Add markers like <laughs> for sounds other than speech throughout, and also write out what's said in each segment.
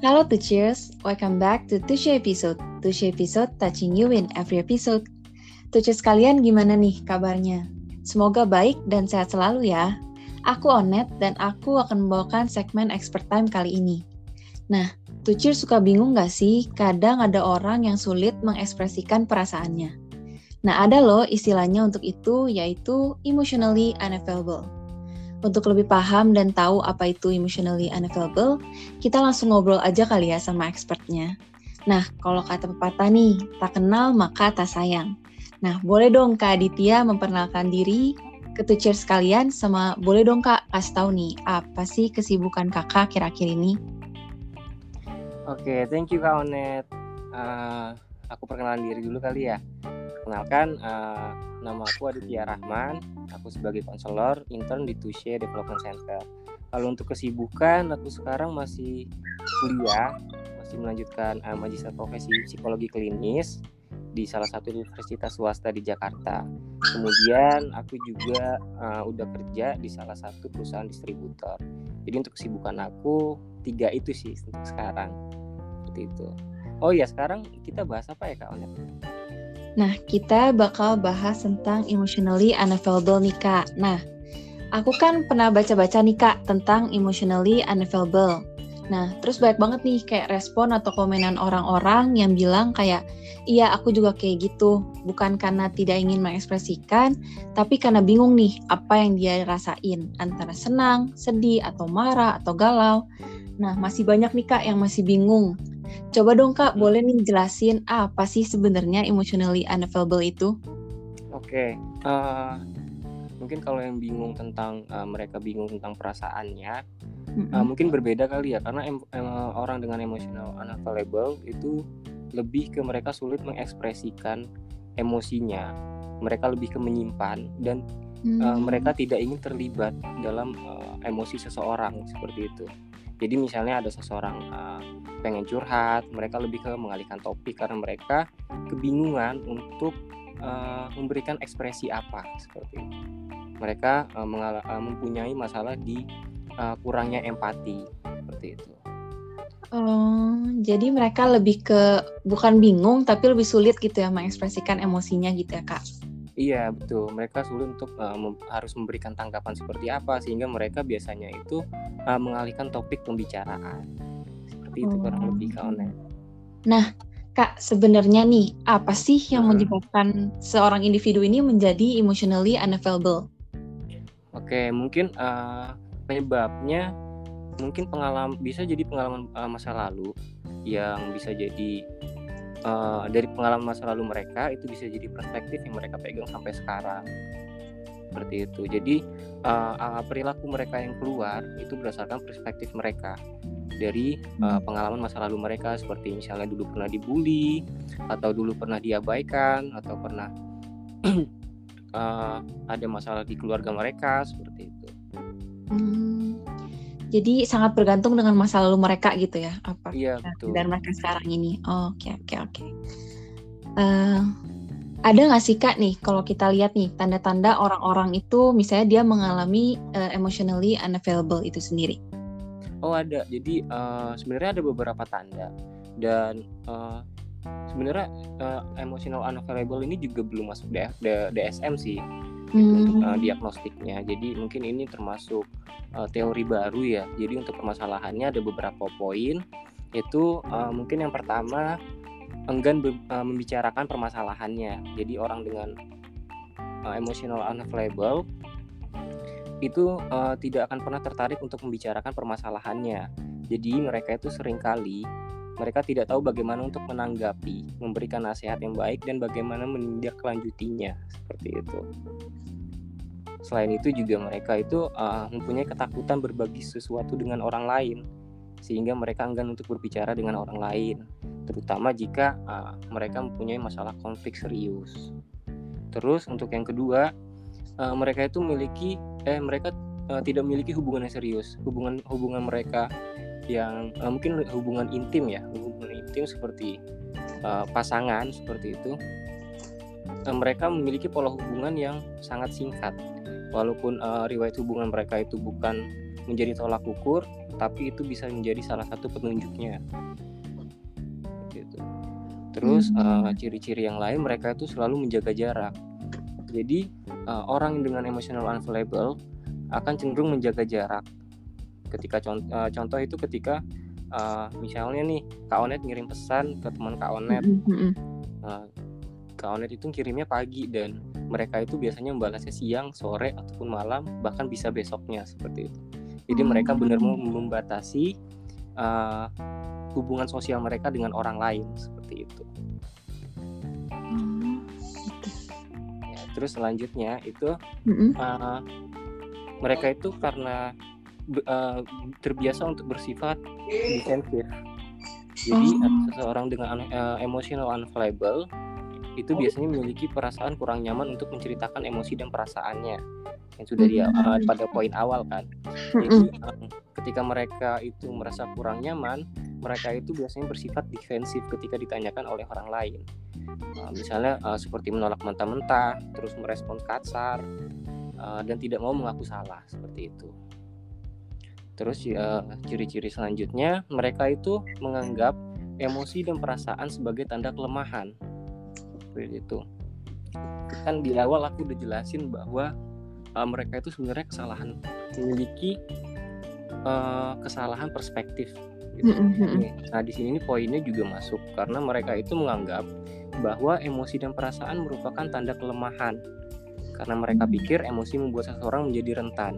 Halo Tuchers, welcome back to Tuche episode. Tuche episode touching you in every episode. Tuchers kalian gimana nih kabarnya? Semoga baik dan sehat selalu ya. Aku Onet dan aku akan membawakan segmen Expert Time kali ini. Nah, Tuchers suka bingung gak sih? Kadang ada orang yang sulit mengekspresikan perasaannya. Nah, ada loh istilahnya untuk itu, yaitu emotionally unavailable. Untuk lebih paham dan tahu apa itu emotionally unavailable, kita langsung ngobrol aja kali ya sama expertnya. Nah, kalau kata pepatah nih, tak kenal maka tak sayang. Nah, boleh dong Kak Aditya memperkenalkan diri ke teachers sekalian sama boleh dong Kak kasih tahu nih, apa sih kesibukan Kakak kira-kira ini? Oke, okay, thank you Kak Onet. Uh, aku perkenalan diri dulu kali ya. Kenalkan, uh, nama aku Aditya Rahman. Aku sebagai konselor intern di Tushe Development Center. Kalau untuk kesibukan, aku sekarang masih kuliah, masih melanjutkan uh, magister profesi psikologi klinis di salah satu universitas swasta di Jakarta. Kemudian aku juga uh, udah kerja di salah satu perusahaan distributor. Jadi untuk kesibukan aku tiga itu sih untuk sekarang. Seperti itu. Oh iya sekarang kita bahas apa ya Kak Onet? Nah, kita bakal bahas tentang emotionally unavailable nih Kak. Nah, aku kan pernah baca-baca nih Kak tentang emotionally unavailable. Nah, terus banyak banget nih kayak respon atau komenan orang-orang yang bilang kayak, iya aku juga kayak gitu. Bukan karena tidak ingin mengekspresikan, tapi karena bingung nih apa yang dia rasain. Antara senang, sedih, atau marah, atau galau. Nah, masih banyak nih Kak yang masih bingung. Coba dong Kak, hmm. boleh nih jelasin apa sih sebenarnya emotionally unavailable itu? Oke, okay. uh, eh, mungkin kalau yang bingung tentang uh, mereka bingung tentang perasaannya, mm-hmm. uh, mungkin berbeda kali ya karena em- em- orang dengan emotional unavailable itu lebih ke mereka sulit mengekspresikan emosinya, mereka lebih ke menyimpan dan mm. uh, mereka tidak ingin terlibat dalam uh, emosi seseorang seperti itu. Jadi misalnya ada seseorang uh, pengen curhat, mereka lebih ke mengalihkan topik karena mereka kebingungan untuk uh, memberikan ekspresi apa seperti itu. Mereka uh, uh, mempunyai masalah di uh, kurangnya empati seperti itu. Oh, jadi mereka lebih ke bukan bingung tapi lebih sulit gitu ya mengekspresikan emosinya gitu ya kak? Iya betul, mereka sulit untuk uh, mem harus memberikan tanggapan seperti apa sehingga mereka biasanya itu uh, mengalihkan topik pembicaraan. Seperti itu kurang lebih kak Onet. Nah, Kak, sebenarnya nih apa sih yang hmm. menyebabkan seorang individu ini menjadi emotionally unavailable? Oke, mungkin uh, penyebabnya mungkin pengalaman bisa jadi pengalaman uh, masa lalu yang bisa jadi uh, dari pengalaman masa lalu mereka itu bisa jadi perspektif yang mereka pegang sampai sekarang seperti itu jadi uh, perilaku mereka yang keluar itu berdasarkan perspektif mereka dari uh, pengalaman masa lalu mereka seperti misalnya dulu pernah dibully atau dulu pernah diabaikan atau pernah uh, <clears throat> ada masalah di keluarga mereka seperti itu. Hmm. Jadi sangat bergantung dengan masa lalu mereka gitu ya, apa iya, betul. dan mereka sekarang ini. Oke oke oke. Eh, ada nggak sih kak nih kalau kita lihat nih tanda-tanda orang-orang itu misalnya dia mengalami uh, emotionally unavailable itu sendiri? Oh ada. Jadi uh, sebenarnya ada beberapa tanda dan uh, sebenarnya uh, emotional unavailable ini juga belum masuk DSM sih gitu, hmm. uh, diagnostiknya. Jadi mungkin ini termasuk uh, teori baru ya. Jadi untuk permasalahannya ada beberapa poin. Itu uh, mungkin yang pertama enggan be, uh, membicarakan permasalahannya. Jadi orang dengan uh, emotional unavailable itu uh, tidak akan pernah tertarik untuk membicarakan permasalahannya. Jadi mereka itu sering kali mereka tidak tahu bagaimana untuk menanggapi, memberikan nasihat yang baik dan bagaimana menindaklanjutinya seperti itu. Selain itu juga mereka itu uh, mempunyai ketakutan berbagi sesuatu dengan orang lain sehingga mereka enggan untuk berbicara dengan orang lain, terutama jika uh, mereka mempunyai masalah konflik serius. Terus untuk yang kedua, uh, mereka itu memiliki eh mereka uh, tidak memiliki hubungan yang serius. Hubungan hubungan mereka yang uh, mungkin hubungan intim ya, hubungan intim seperti uh, pasangan seperti itu. Mereka memiliki pola hubungan yang sangat singkat walaupun uh, riwayat hubungan mereka itu bukan menjadi tolak ukur tapi itu bisa menjadi salah satu penunjuknya. Gitu. Terus hmm. uh, ciri-ciri yang lain mereka itu selalu menjaga jarak. Jadi uh, orang dengan emotional unavailable akan cenderung menjaga jarak. Ketika contoh, uh, contoh itu ketika uh, misalnya nih Kak Onet ngirim pesan ke teman Kak Onet. Uh, Kak Onet itu kirimnya pagi dan mereka itu biasanya membalasnya siang, sore ataupun malam, bahkan bisa besoknya seperti itu. Jadi mereka benar-benar membatasi uh, hubungan sosial mereka dengan orang lain seperti itu. Hmm. Ya, terus selanjutnya itu uh, mereka itu karena uh, terbiasa untuk bersifat defensif. Jadi oh. seseorang dengan uh, emotional unavailable itu biasanya memiliki perasaan kurang nyaman untuk menceritakan emosi dan perasaannya yang sudah dia uh, pada poin awal kan. Jadi um, ketika mereka itu merasa kurang nyaman, mereka itu biasanya bersifat defensif ketika ditanyakan oleh orang lain. Uh, misalnya uh, seperti menolak mentah-mentah, terus merespon kasar, uh, dan tidak mau mengaku salah seperti itu. Terus uh, ciri-ciri selanjutnya, mereka itu menganggap emosi dan perasaan sebagai tanda kelemahan seperti itu. Kan di awal aku udah jelasin bahwa uh, mereka itu sebenarnya kesalahan memiliki uh, kesalahan perspektif gitu. Nah di sini poinnya juga masuk karena mereka itu menganggap bahwa emosi dan perasaan merupakan tanda kelemahan. Karena mereka pikir emosi membuat seseorang menjadi rentan.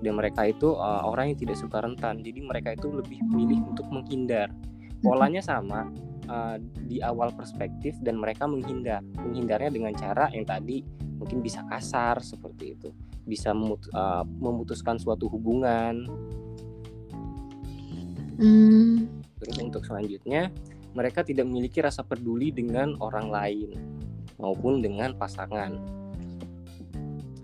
Dan mereka itu uh, orang yang tidak suka rentan. Jadi mereka itu lebih memilih untuk menghindar. Polanya sama uh, di awal perspektif dan mereka menghindar menghindarnya dengan cara yang tadi mungkin bisa kasar seperti itu bisa memut uh, memutuskan suatu hubungan hmm. terus untuk selanjutnya mereka tidak memiliki rasa peduli dengan orang lain maupun dengan pasangan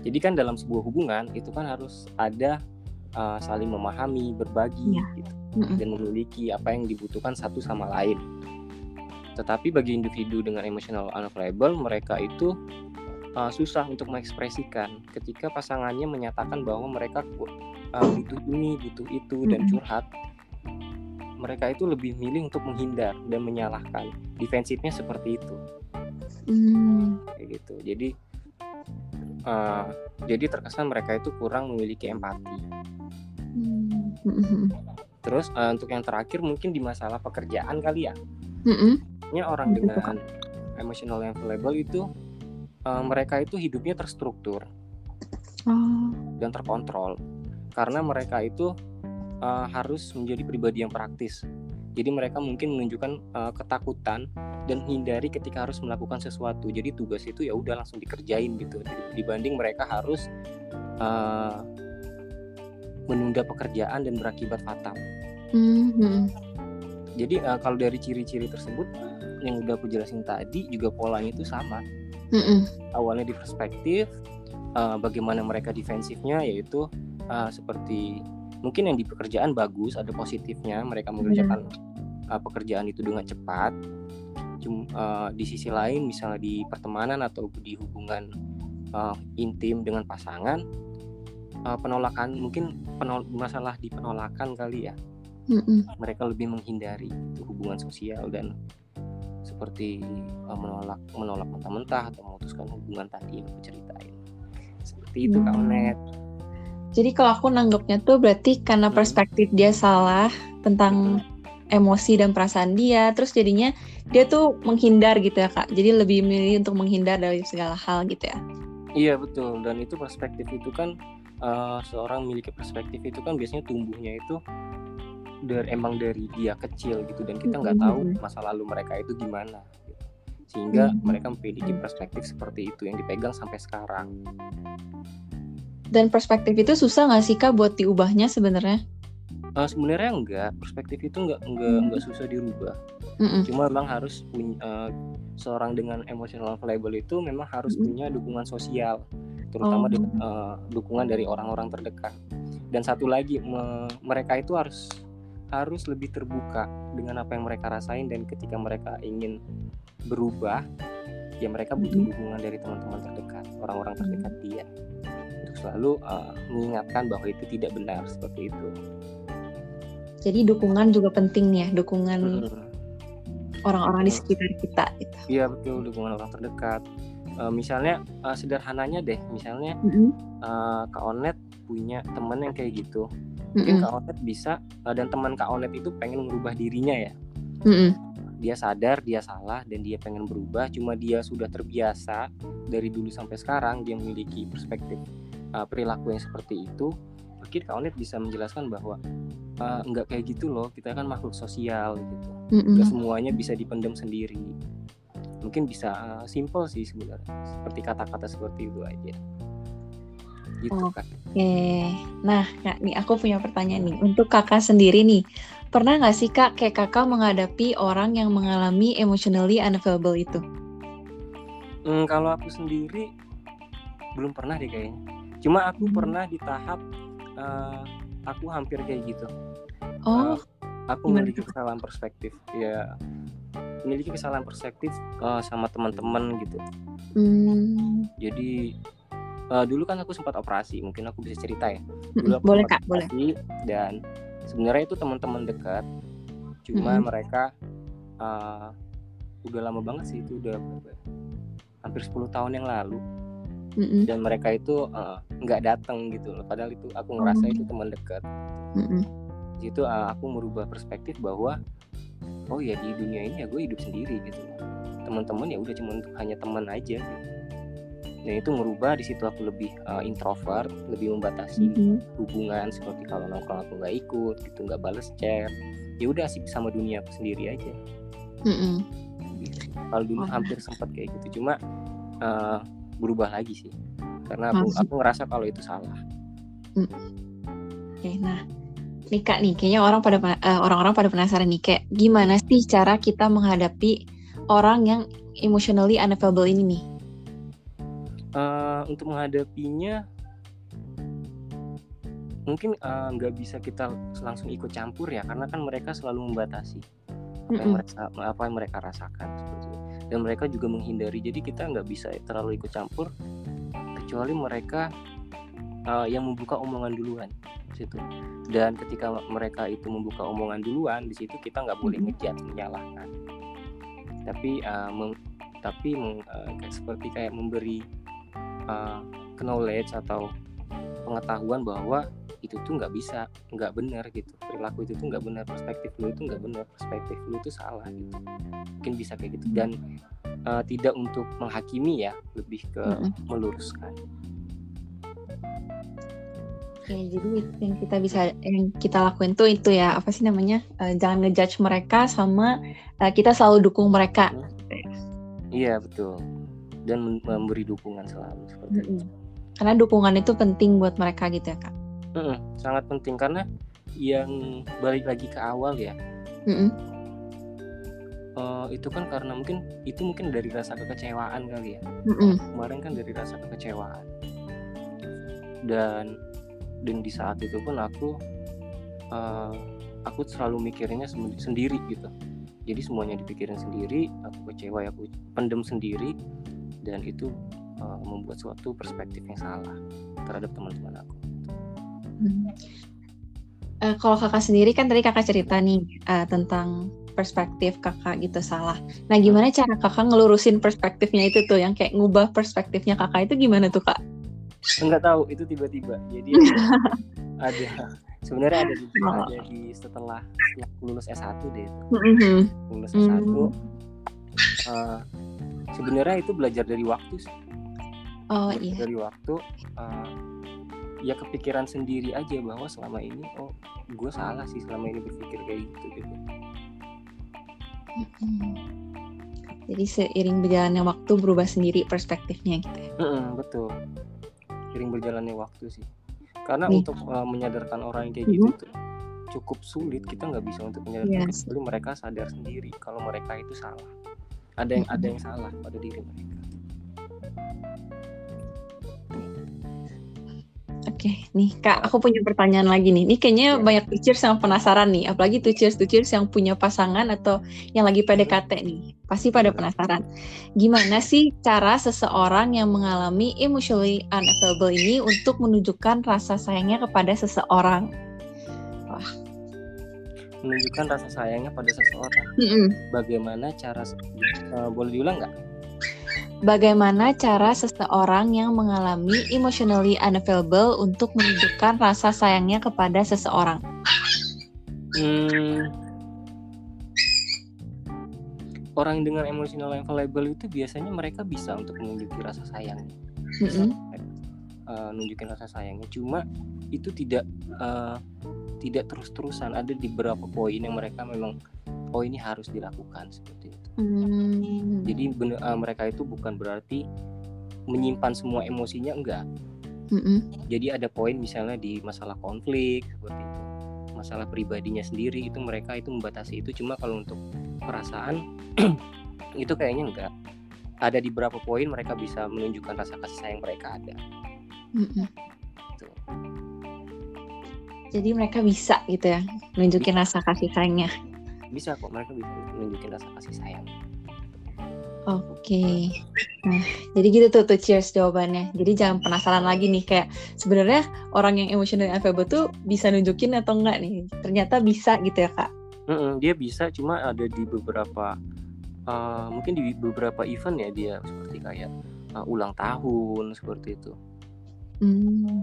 jadi kan dalam sebuah hubungan itu kan harus ada uh, saling memahami berbagi ya. gitu dan memiliki apa yang dibutuhkan satu sama lain tetapi bagi individu dengan emotional unavailable, mereka itu uh, susah untuk mengekspresikan ketika pasangannya menyatakan bahwa mereka uh, butuh ini, butuh itu dan curhat. Mereka itu lebih milih untuk menghindar dan menyalahkan. Defensifnya seperti itu. Mm. Kayak gitu. Jadi uh, jadi terkesan mereka itu kurang memiliki empati. Mm. Terus uh, untuk yang terakhir mungkin di masalah pekerjaan kali ya. Mm -hmm biasanya orang dengan emotional available itu uh, mereka itu hidupnya terstruktur. Oh. dan terkontrol. Karena mereka itu uh, harus menjadi pribadi yang praktis. Jadi mereka mungkin menunjukkan uh, ketakutan dan hindari ketika harus melakukan sesuatu. Jadi tugas itu ya udah langsung dikerjain gitu. Dibanding mereka harus uh, menunda pekerjaan dan berakibat fatal. Mm -hmm. Jadi uh, kalau dari ciri-ciri tersebut yang udah aku jelasin tadi juga polanya itu sama mm -mm. awalnya di perspektif uh, bagaimana mereka defensifnya yaitu uh, seperti mungkin yang di pekerjaan bagus ada positifnya mereka mengerjakan mm. uh, pekerjaan itu dengan cepat Cuma uh, di sisi lain misalnya di pertemanan atau di hubungan uh, intim dengan pasangan uh, penolakan mungkin penol masalah di penolakan kali ya mm -mm. mereka lebih menghindari itu hubungan sosial dan seperti uh, menolak menolak mentah-mentah atau memutuskan hubungan tadi yang aku ceritain seperti itu hmm. kak Onet jadi kalau aku nanggapnya tuh berarti karena hmm. perspektif dia salah tentang hmm. emosi dan perasaan dia terus jadinya dia tuh menghindar gitu ya kak jadi lebih milih untuk menghindar dari segala hal gitu ya iya betul dan itu perspektif itu kan uh, seorang memiliki perspektif itu kan biasanya tumbuhnya itu dari emang dari dia kecil gitu dan kita nggak tahu masa lalu mereka itu gimana gitu. sehingga mereka memiliki perspektif seperti itu yang dipegang sampai sekarang. Dan perspektif itu susah nggak sih kak buat diubahnya sebenarnya? Uh, sebenarnya enggak perspektif itu enggak enggak mm. enggak susah dirubah. Mm cuma memang harus punya uh, seorang dengan emotional available itu memang harus mm punya dukungan sosial terutama oh. di, uh, dukungan dari orang-orang terdekat. Dan satu lagi me mereka itu harus harus lebih terbuka dengan apa yang mereka rasain dan ketika mereka ingin berubah ya mereka butuh dukungan dari teman-teman terdekat orang-orang terdekat dia untuk selalu uh, mengingatkan bahwa itu tidak benar seperti itu. Jadi dukungan juga penting ya, dukungan orang-orang hmm. di sekitar kita. Gitu. Iya betul, dukungan orang terdekat. Uh, misalnya uh, sederhananya deh, misalnya mm-hmm. uh, Kak Onet punya temen yang kayak gitu, mungkin mm-hmm. Kak Onet bisa uh, dan teman Kak Onet itu pengen merubah dirinya ya. Mm-hmm. Dia sadar dia salah dan dia pengen berubah, cuma dia sudah terbiasa dari dulu sampai sekarang dia memiliki perspektif uh, perilaku yang seperti itu mungkin Kak Onet bisa menjelaskan bahwa uh, nggak kayak gitu loh kita kan makhluk sosial gitu mm -hmm. semuanya bisa dipendam sendiri mungkin bisa uh, simple sih sebenarnya seperti kata-kata seperti itu aja gitu Oke, okay. nah kak nih aku punya pertanyaan nih untuk kakak sendiri nih pernah nggak sih kak kayak kakak menghadapi orang yang mengalami emotionally unavailable itu? Hmm, kalau aku sendiri belum pernah deh kayaknya. Cuma aku hmm. pernah di tahap uh, aku hampir kayak gitu. Oh. Uh, aku memiliki kesalahan perspektif. Ya, memiliki kesalahan perspektif uh, sama teman-teman gitu. Hmm. Jadi uh, dulu kan aku sempat operasi, mungkin aku bisa cerita ya. Dulu aku boleh kak, boleh. Dan sebenarnya itu teman-teman dekat, cuma hmm. mereka uh, udah lama banget sih itu udah? Ya? Hampir 10 tahun yang lalu mm-hmm. dan mereka itu uh, nggak datang gitu loh padahal itu aku ngerasa mm-hmm. itu teman dekat mm-hmm. itu uh, aku merubah perspektif bahwa oh ya di dunia ini ya gue hidup sendiri gitu teman-teman ya udah cuma untuk hanya teman aja gitu. Dan itu merubah di situ aku lebih uh, introvert lebih membatasi mm-hmm. hubungan seperti kalau nongkrong aku nggak ikut gitu nggak balas chat ya udah sih sama dunia aku sendiri aja mm-hmm. gitu. kalau dulu oh. hampir sempat kayak gitu cuma uh, berubah lagi sih karena aku Masih. aku ngerasa kalau itu salah. Hmm. Oke, nah nih kak nih kayaknya orang pada uh, orang-orang pada penasaran nih kayak gimana sih cara kita menghadapi orang yang emotionally unavailable ini nih? Uh, untuk menghadapinya mungkin eh, nggak uh, bisa kita langsung ikut campur ya karena kan mereka selalu membatasi apa yang mereka apa yang mereka rasakan seperti itu. Dan mereka juga menghindari jadi kita nggak bisa terlalu ikut campur kecuali mereka uh, yang membuka omongan duluan situ. Dan ketika mereka itu membuka omongan duluan di situ kita nggak boleh ngejat menyalahkan. Tapi uh, tapi meng, uh, seperti kayak memberi uh, knowledge atau pengetahuan bahwa itu tuh nggak bisa nggak benar gitu. Perilaku itu tuh nggak benar perspektif lu itu nggak benar perspektif lu itu salah gitu. Mungkin bisa kayak gitu. Dan uh, tidak untuk menghakimi ya lebih ke mm -hmm. meluruskan. Oke, jadi yang kita bisa yang kita lakuin tuh itu ya. Apa sih namanya? Uh, jangan ngejudge mereka sama uh, kita selalu dukung mereka. Iya betul dan memberi dukungan selalu seperti mm -hmm. itu. Karena dukungan itu penting buat mereka gitu ya kak? Mm sangat penting. Karena yang balik lagi ke awal ya mm uh, itu kan karena mungkin itu mungkin dari rasa kekecewaan kali ya. Mm kemarin kan dari rasa kekecewaan. Dan dan di saat itu pun aku uh, aku selalu mikirnya sendiri gitu. Jadi semuanya dipikirin sendiri aku kecewa ya aku pendem sendiri dan itu uh, membuat suatu perspektif yang salah terhadap teman-teman aku Uh, kalau kakak sendiri kan tadi kakak cerita nih uh, tentang perspektif kakak gitu salah. Nah gimana cara kakak ngelurusin perspektifnya itu tuh yang kayak ngubah perspektifnya kakak itu gimana tuh kak? Enggak tahu itu tiba-tiba. Jadi <laughs> ada sebenarnya ada di, oh. ada di setelah, lulus S1 deh itu. Mm-hmm. Lulus S1 mm-hmm. uh, sebenarnya itu belajar dari waktu sih. Oh iya. Dari waktu uh, ya kepikiran sendiri aja bahwa selama ini oh gue salah sih selama ini berpikir kayak gitu gitu jadi seiring berjalannya waktu berubah sendiri perspektifnya gitu ya betul seiring berjalannya waktu sih karena Nih. untuk uh, menyadarkan orang yang kayak gitu tuh cukup sulit kita nggak bisa untuk menyadarkan yes. kecuali mereka sadar sendiri kalau mereka itu salah ada yang ada yang salah pada diri mereka Oke, nih Kak, aku punya pertanyaan lagi nih. Ini kayaknya Ya. banyak tuchers yang penasaran nih, apalagi tuchers-tuchers yang punya pasangan atau yang lagi PDKT nih. Pasti pada penasaran. Gimana sih cara seseorang yang mengalami emotionally unavailable ini untuk menunjukkan rasa sayangnya kepada seseorang? Menunjukkan rasa sayangnya pada seseorang. Mm-mm. Bagaimana cara eh, boleh diulang nggak? Bagaimana cara seseorang yang mengalami emotionally unavailable untuk menunjukkan rasa sayangnya kepada seseorang? Hmm, orang dengan emotional available itu biasanya mereka bisa untuk menunjukkan rasa sayang, Mm-mm. Eh, nunjukin rasa sayangnya. Cuma itu tidak eh, tidak terus-terusan. Ada di beberapa poin yang mereka memang oh ini harus dilakukan seperti itu. Hmm. Jadi bener- eh, mereka itu bukan berarti menyimpan semua emosinya enggak. Mm-mm. Jadi ada poin misalnya di masalah konflik seperti itu, masalah pribadinya sendiri itu mereka itu membatasi itu. Cuma kalau untuk perasaan <clears throat> itu kayaknya enggak. Ada di beberapa poin mereka bisa menunjukkan rasa kasih sayang mereka ada. Mm-mm. Gitu. Jadi mereka bisa gitu ya, nunjukin rasa kasih sayangnya. Bisa kok mereka bisa menunjukkan rasa kasih sayang. Oke. Nah, jadi gitu tuh, tuh cheers jawabannya. Jadi jangan penasaran lagi nih kayak sebenarnya orang yang emotional available tuh bisa nunjukin atau enggak nih. Ternyata bisa gitu ya, Kak. Mm-mm, dia bisa cuma ada di beberapa eh, mungkin di beberapa event ya dia seperti kayak eh, ulang tahun seperti itu. Hmm.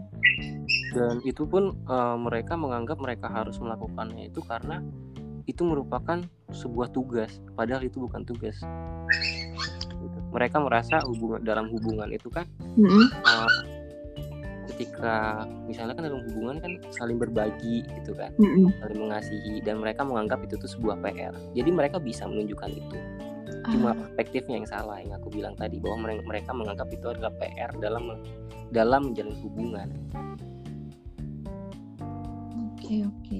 dan itu pun eh, mereka menganggap mereka harus melakukannya itu karena itu merupakan sebuah tugas padahal itu bukan tugas Gitu. mereka merasa hubungan dalam hubungan itu kan Mm-mm. eh, ketika misalnya kan dalam hubungan kan saling berbagi gitu kan Mm-mm. saling mengasihi dan mereka menganggap itu tuh sebuah PR jadi mereka bisa menunjukkan itu cuma Ah, perspektifnya yang salah yang aku bilang tadi bahwa mere- mereka menganggap itu adalah PR dalam dalam menjalin hubungan Oke, oke.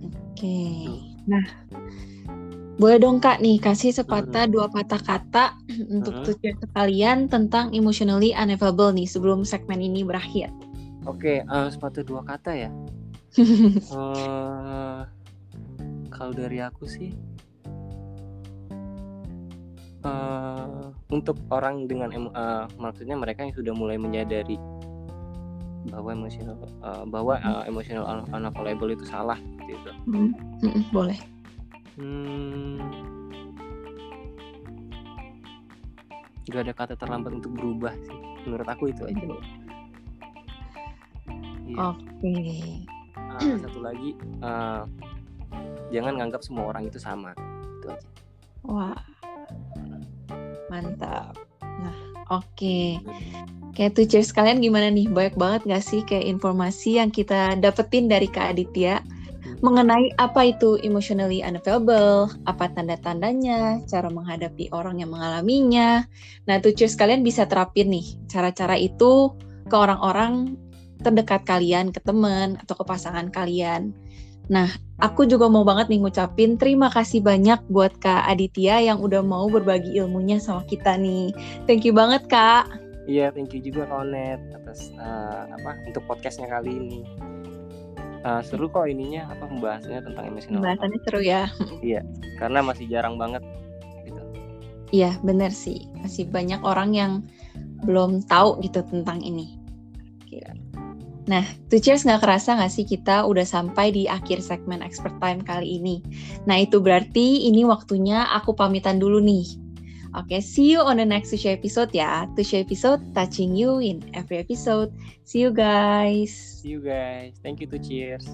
Oke. Nah, boleh dong Kak nih kasih sepatah dua patah kata <clears throat> untuk Mhm. tuh cheers sekalian tentang emotionally unavailable nih sebelum segmen ini berakhir. Oke, eh, sepatu dua kata ya. <laughs> Eh, kalau dari aku sih, eh, untuk orang dengan eh, maksudnya mereka yang sudah mulai menyadari bahwa emosional eh, bahwa emotional un- unavailable itu salah gitu. Mm, mm, boleh. Hmm, gak ada kata terlambat untuk berubah sih. Menurut aku itu aja. Iya. Oke. Ah, satu lagi eh, jangan nganggap semua orang itu sama itu aja Wah. Mantap. Nah, oke. Kayak tuh cheers kalian gimana nih? Banyak banget gak sih kayak informasi yang kita dapetin dari Kak Aditya mengenai apa itu emotionally unavailable, apa tanda-tandanya, cara menghadapi orang yang mengalaminya. Nah, tuh cheers kalian bisa terapin nih cara-cara itu ke orang-orang terdekat kalian, ke teman atau ke pasangan kalian. Nah, aku juga mau banget nih ngucapin terima kasih banyak buat Kak Aditya yang udah mau berbagi ilmunya sama kita nih. Thank you banget, Kak. iya thank you juga Konet atas eh, apa untuk podcastnya kali ini Eh, seru kok ininya apa membahasnya tentang emosional Pembahasannya seru ya. <laughs> karena masih jarang banget gitu Iya, bener sih. Masih banyak orang yang belum tahu gitu tentang ini. Oke. Nah, tuh cheers nggak kerasa nggak sih kita udah sampai di akhir segmen Expert Time kali ini. Nah, itu berarti ini waktunya aku pamitan dulu nih. Oke, see you on the next Tushy episode ya. Tushy episode touching you in every episode. See you guys. see you guys thank you to cheers